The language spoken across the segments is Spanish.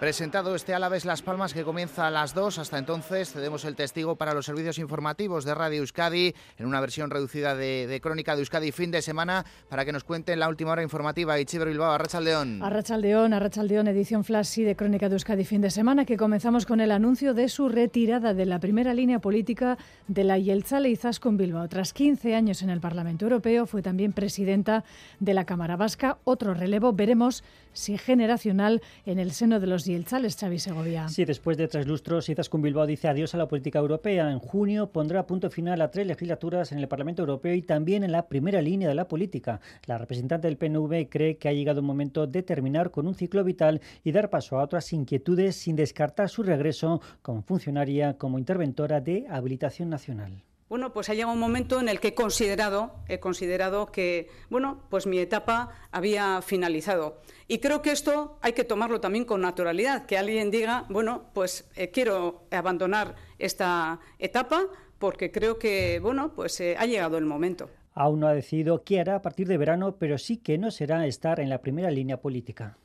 presentado este Álaves Las Palmas que comienza a las 2. Hasta entonces cedemos el testigo para los servicios informativos de Radio Euskadi en una versión reducida de, Crónica de Euskadi fin de semana para que nos cuenten la última hora informativa. Ichiber Bilbao, Arrachaldeón. Arrachaldeón, Arrachaldeón, edición flash de Crónica de Euskadi fin de semana que comenzamos con el anuncio de su retirada de la primera línea política de la Yeltzale Izaskun Bilbao. Tras 15 años en el Parlamento Europeo fue también presidenta de la Cámara Vasca. Otro relevo, veremos si generacional en el seno de los Yeltzales, Xavi Segovia. Sí, después de tres lustros, Izaskun Bilbao dice adiós a la política europea. En junio pondrá punto final a tres legislaturas en el Parlamento Europeo y también en la primera línea de la política. La representante del PNV cree que ha llegado un momento de terminar con un ciclo vital y dar paso a otras inquietudes sin descartar su regreso como funcionaria, como interventora de habilitación nacional. Bueno, pues ha llegado un momento en el que he considerado, he considerado que, bueno, pues mi etapa había finalizado. Y creo que esto hay que tomarlo también con naturalidad, que alguien diga, bueno, pues eh, quiero abandonar esta etapa porque creo que, bueno, pues eh, ha llegado el momento. Aún no ha decidido qué hará a partir de verano, pero sí que no será estar en la primera línea política.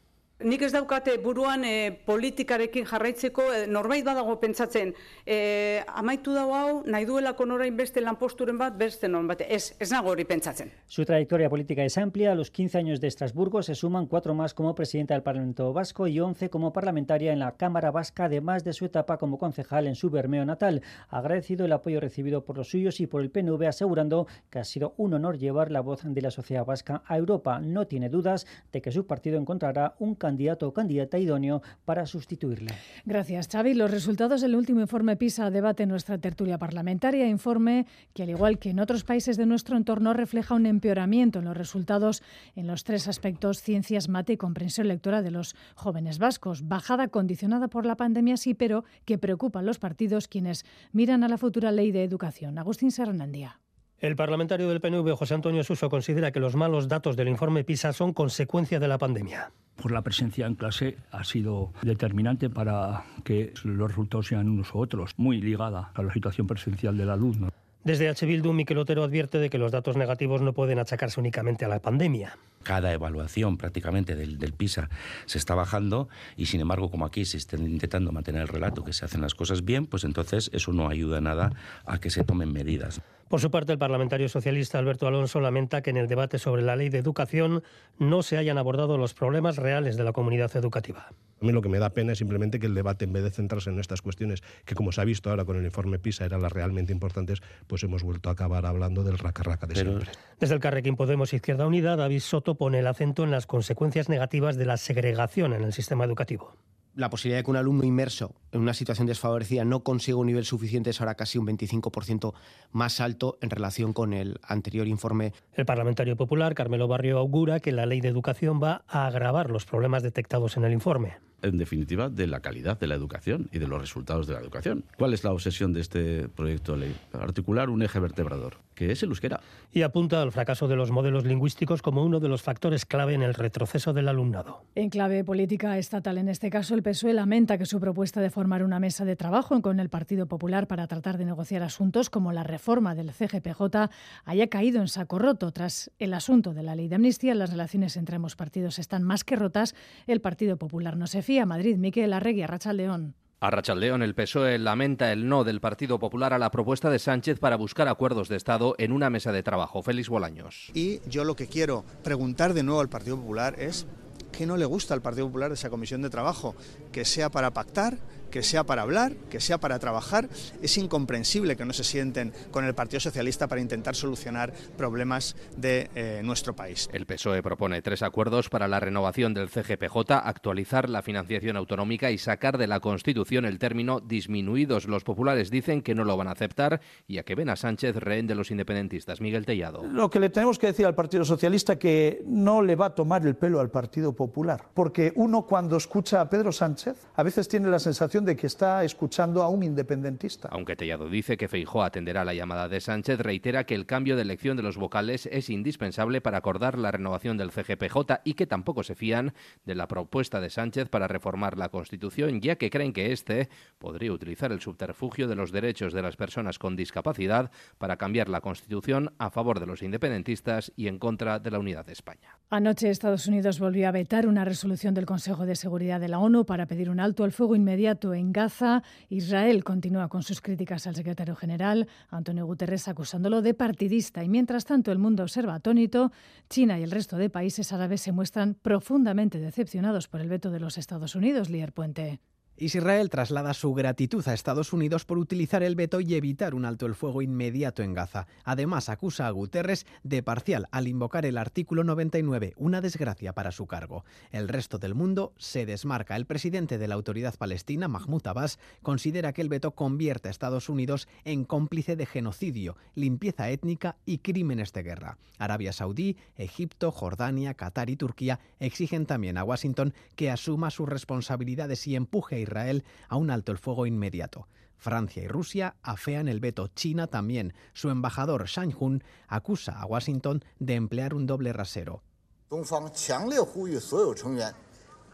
Nik ez daukate buruan e, politikarekin jarraitzeko e, norbait badago pentsatzen e, amaitu dago hau nahi duelako norain beste lanposturen bat beste non bat ez, ez nago hori pentsatzen. Su trayectoria política es amplia. A los 15 años de Estrasburgo se suman cuatro más como presidenta del Parlamento Vasco y 11 como parlamentaria en la Cámara Vasca, además de su etapa como concejal en su Bermeo natal. Agradecido el apoyo recibido por los suyos y por el PNV, asegurando que ha sido un honor llevar la voz de la sociedad vasca a Europa. No tiene dudas de que su partido encontrará un candidato o candidata idóneo para sustituirle. Gracias, Xavi. Los resultados del último informe PISA debate nuestra tertulia parlamentaria. Informe que, al igual que en otros países de nuestro entorno, refleja un empeoramiento en los resultados en los tres aspectos ciencias, mate y comprensión lectora de los jóvenes vascos. Bajada condicionada por la pandemia, sí, pero que preocupa a los partidos quienes miran a la futura ley de educación. Agustín Serrandía. El parlamentario del PNV, José Antonio Suso, considera que los malos datos del informe PISA son consecuencia de la pandemia. Por la presencia en clase ha sido determinante para que los resultados sean unos u otros, muy ligada a la situación presencial del alumno. Desde H. Bildu, Miquel Otero advierte de que los datos negativos no pueden achacarse únicamente a la pandemia. Cada evaluación prácticamente del, del, PISA se está bajando y sin embargo como aquí se está intentando mantener el relato que se hacen las cosas bien, pues entonces eso no ayuda nada a que se tomen medidas. Por su parte, el parlamentario socialista Alberto Alonso lamenta que en el debate sobre la ley de educación no se hayan abordado los problemas reales de la comunidad educativa. A mí lo que me da pena es simplemente que el debate, en vez de centrarse en estas cuestiones, que como se ha visto ahora con el informe PISA eran las realmente importantes, pues hemos vuelto a acabar hablando del raca-raca de siempre. Desde el Carrequín Podemos Izquierda Unida, David Soto pone el acento en las consecuencias negativas de la segregación en el sistema educativo la posibilidad de que un alumno inmerso en una situación desfavorecida no consiga un nivel suficiente es ahora casi un 25% más alto en relación con el anterior informe. El parlamentario popular Carmelo Barrio augura que la ley de educación va a agravar los problemas detectados en el informe en definitiva, de la calidad de la educación y de los resultados de la educación. ¿Cuál es la obsesión de este proyecto de ley? Articular un eje vertebrador, que es el euskera. Y apunta al fracaso de los modelos lingüísticos como uno de los factores clave en el retroceso del alumnado. En clave política estatal, en este caso, el PSOE lamenta que su propuesta de formar una mesa de trabajo con el Partido Popular para tratar de negociar asuntos como la reforma del CGPJ haya caído en saco roto. Tras el asunto de la ley de amnistía, las relaciones entre ambos partidos están más que rotas. El Partido Popular no se fía Madrid, Miquel Arregui, Arrachaldeón. A Rachaldeón, el PSOE lamenta el no del Partido Popular a la propuesta de Sánchez para buscar acuerdos de Estado en una mesa de trabajo. Félix Bolaños. Y yo lo que quiero preguntar de nuevo al Partido Popular es qué no le gusta al Partido Popular de esa comisión de trabajo, que sea para pactar, que sea para hablar, que sea para trabajar. Es incomprensible que no se sienten con el Partido Socialista para intentar solucionar problemas de eh, nuestro país. El PSOE propone tres acuerdos para la renovación del CGPJ, actualizar la financiación autonómica y sacar de la Constitución el término disminuidos. Los populares dicen que no lo van a aceptar y a que ven a Sánchez rehén de los independentistas. Miguel Tellado. Lo que le tenemos que decir al Partido Socialista que no le va a tomar el pelo al Partido Popular, porque uno cuando escucha a Pedro Sánchez a veces tiene la sensación sensación de que está escuchando a un independentista. Aunque Tellado dice que Feijó atenderá la llamada de Sánchez, reitera que el cambio de elección de los vocales es indispensable para acordar la renovación del CGPJ y que tampoco se fían de la propuesta de Sánchez para reformar la Constitución, ya que creen que éste podría utilizar el subterfugio de los derechos de las personas con discapacidad para cambiar la Constitución a favor de los independentistas y en contra de la unidad de España. Anoche Estados Unidos volvió a vetar una resolución del Consejo de Seguridad de la ONU para pedir un alto al fuego inmediato en Gaza. Israel continúa con sus críticas al secretario general, Antonio Guterres, acusándolo de partidista. Y mientras tanto, el mundo observa atónito. China y el resto de países árabes se muestran profundamente decepcionados por el veto de los Estados Unidos, Lier Puente. Israel traslada su gratitud a Estados Unidos por utilizar el veto y evitar un alto el fuego inmediato en Gaza. Además, acusa a Guterres de parcial al invocar el artículo 99, una desgracia para su cargo. El resto del mundo se desmarca. El presidente de la autoridad palestina, Mahmoud Abbas, considera que el veto convierte a Estados Unidos en cómplice de genocidio, limpieza étnica y crímenes de guerra. Arabia Saudí, Egipto, Jordania, Qatar y Turquía exigen también a Washington que asuma sus responsabilidades y empuje Israel a un alto el fuego inmediato. Francia y Rusia afean el veto. China también. Su embajador Shang Hun acusa a Washington de emplear un doble rasero.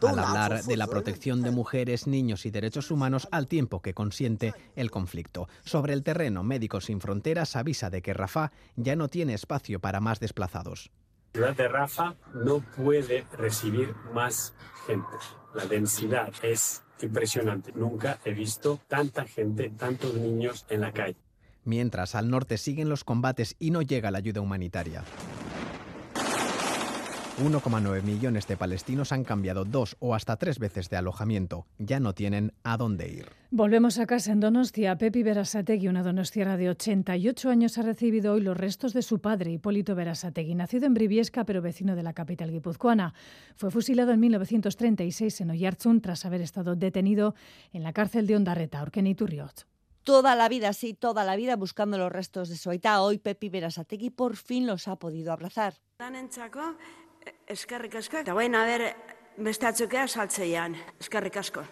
Al hablar de la protección de mujeres, niños y derechos humanos al tiempo que consiente el conflicto. Sobre el terreno, Médicos Sin Fronteras avisa de que Rafah ya no tiene espacio para más desplazados. La ciudad de Rafah no puede recibir más gente. La densidad es impresionante. Nunca he visto tanta gente, tantos niños en la calle. Mientras al norte siguen los combates y no llega la ayuda humanitaria. 1,9 millones de palestinos han cambiado dos o hasta tres veces de alojamiento. Ya no tienen a dónde ir. Volvemos a casa en Donostia. Pepi Berasategui, una donostiara de 88 años, ha recibido hoy los restos de su padre, Hipólito Berasategui, nacido en Briviesca, pero vecino de la capital guipuzcoana. Fue fusilado en 1936 en Oyarzún tras haber estado detenido en la cárcel de Ondarreta, Orqueniturriot. Toda la vida, sí, toda la vida buscando los restos de su aita. Hoy Pepi Berasategui por fin los ha podido abrazar. Eskerrik asko. Eta bueno, a ver, beste atzukea saltzeian. Eskerrik asko.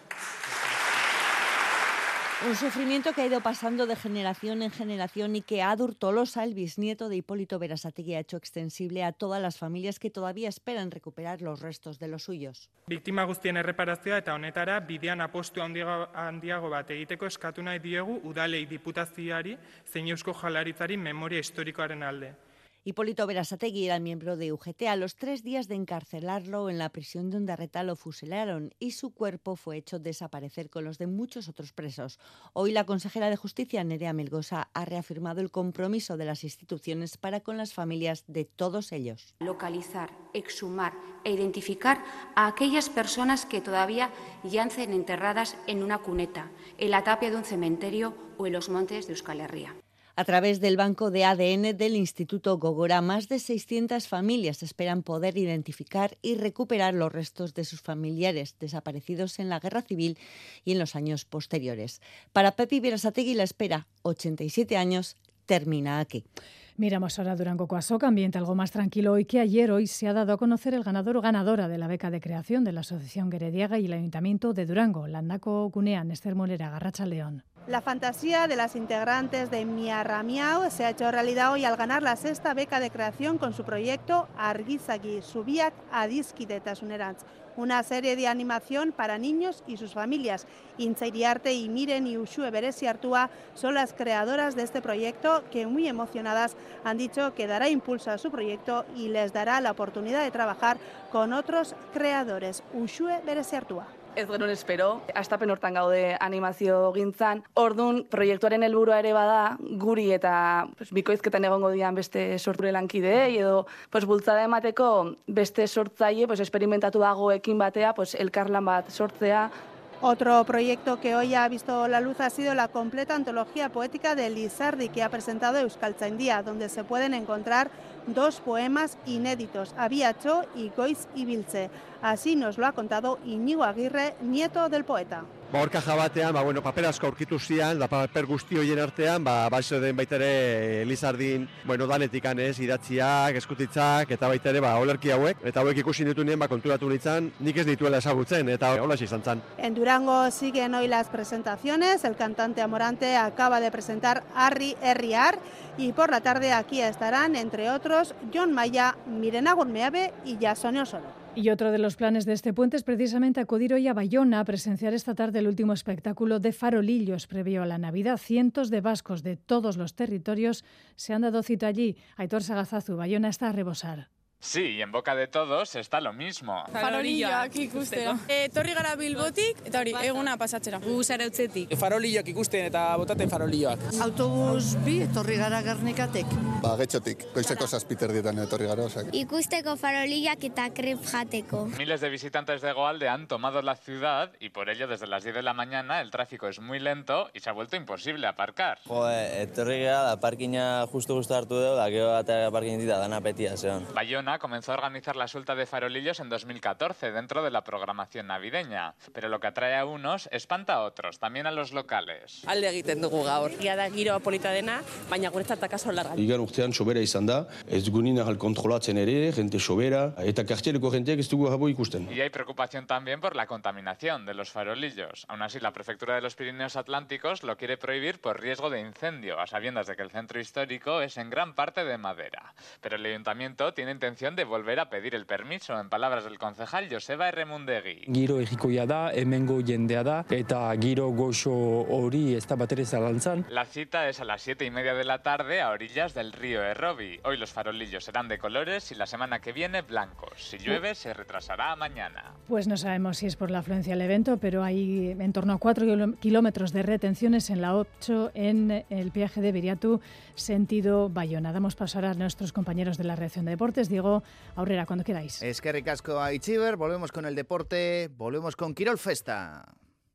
Un sufrimiento que ha ido pasando de generación en generación y que Adur Tolosa, el bisnieto de Hipólito Berasategui, ha hecho extensible a todas las familias que todavía esperan recuperar los restos de los suyos. Biktima guztien erreparazioa eta honetara bidean apostu handiago, handiago bat egiteko eskatu nahi diegu udalei diputazioari zein eusko jalaritzari memoria historikoaren alde. Hipólito Berasategui era miembro de UGT. A los tres días de encarcelarlo en la prisión de Ondarreta lo fusilaron y su cuerpo fue hecho desaparecer con los de muchos otros presos. Hoy la consejera de Justicia, Nerea Melgosa, ha reafirmado el compromiso de las instituciones para con las familias de todos ellos. Localizar, exhumar e identificar a aquellas personas que todavía yancen enterradas en una cuneta, en la tapia de un cementerio o en los montes de Euskal Herria. A través del banco de ADN del Instituto Gogora, más de 600 familias esperan poder identificar y recuperar los restos de sus familiares desaparecidos en la guerra civil y en los años posteriores. Para Pepi Berasategui la espera, 87 años, termina aquí. Miramos ahora Durango Coasoca, ambiente algo más tranquilo hoy que ayer. Hoy se ha dado a conocer el ganador o ganadora de la beca de creación de la Asociación Gerediaga y el Ayuntamiento de Durango, Landaco Cunean, Esther Molera, Garracha León. La fantasía de las integrantes de Miarramiao se ha hecho realidad hoy al ganar la sexta beca de creación con su proyecto Argizagi, Subiak Adiskidetasunerantz, una serie de animación para niños y sus familias. Intzairiarte y Miren y Ushue Beresi Artúa son las creadoras de este proyecto que muy emocionadas han dicho que dará impulso a su proyecto y les dará la oportunidad de trabajar con otros creadores. Ushue Beresi Artúa. Ez genuen espero, astapen hortan gaude animazio gintzan. Ordun proiektuaren helburua ere bada guri eta pues, bikoizketan egongo dian beste sorture lankideei edo pues, bultzada emateko beste sortzaile pues, experimentatu dagoekin batea pues, elkarlan bat sortzea. Otro proyecto que hoy ha visto la luz ha sido la completa antología poética de Lizardi que ha presentado Euskaltzaindia, donde se pueden encontrar dos poemas inéditos, Abiacho y Goiz Ibilce. Así nos lo ha contado Iñigo Aguirre, nieto del poeta. Ba, orka jabatean, ba, bueno, paper asko aurkitu zian, da paper guzti horien artean, ba, baixo den baita ere Elizardin, bueno, danetikan ez, idatziak, eskutitzak, eta baita ere, ba, olerki hauek, eta hauek ikusi ditu nien, ba, konturatu nintzen, nik ez dituela ezagutzen, eta hola izan zan. En Durango siguen hoy las presentaciones, el cantante Amorante acaba de presentar Arri Erriar, y por la tarde aquí estarán, entre otros, John Maya, Mirena Gurmeave y Jasone Osoro. Y otro de los planes de este puente es precisamente acudir hoy a Bayona a presenciar esta tarde el último espectáculo de farolillos previo a la Navidad. Cientos de vascos de todos los territorios se han dado cita allí. Aitor Sagazazu, Bayona está a rebosar. Sí, y en boca de todos está lo mismo. Farolilloak ikusteko. Etorri gara Bilbotik, eta hori, eguna pasatzera. Gu zarautzetik. Farolilloak ikusten eta botaten farolilloak. Autobus bi, etorri gara Gernikatek. Ba, getxotik, goizeko zazpiterdietan etorri gara, osak. Ikusteko farolilloak eta krep jateko. Miles de visitantes de Goalde han tomado la ciudad y por ello desde las 10 de la mañana el tráfico es muy lento y se ha vuelto imposible aparcar. Joder, etorri gara, da parkina justu justu hartu dugu, da gero eta parkin dita dana petia zeon. Bayona comenzó a organizar la suelta de farolillos en 2014 dentro de la programación navideña, pero lo que atrae a unos espanta a otros, también a los locales. Alde egiten dugu gaur. Ia da giro polita dena, baina guretzat akaso larga. Igan urtean sobera izan da, ez gunin ahal kontrolatzen ere, gente sobera, eta kartiereko jenteak ez dugu jabo ikusten. Y hay preocupación también por la contaminación de los farolillos. Aún así, la prefectura de los Pirineos Atlánticos lo quiere prohibir por riesgo de incendio, a sabiendas de que el centro histórico es en gran parte de madera. Pero el ayuntamiento tiene intención de volver a pedir el permiso, en palabras del concejal Joseba Erremundegui. Giro egikoia da, hemengo jendea da, eta giro goxo hori ez da batere zalantzan. La cita es a las siete y media de la tarde a orillas del río Errobi. Hoy los farolillos serán de colores y la semana que viene blancos. Si llueve, se retrasará a mañana. Pues no sabemos si es por la afluencia al evento, pero hay en torno a 4 kilómetros de retenciones en la 8 en el peaje de Viriatu, sentido Bayona. Damos paso ahora a nuestros compañeros de la reacción de deportes. Diego Aurrera, cuando queráis. Es que ricasco a Ichiver, volvemos con el deporte, volvemos con Quirol Festa.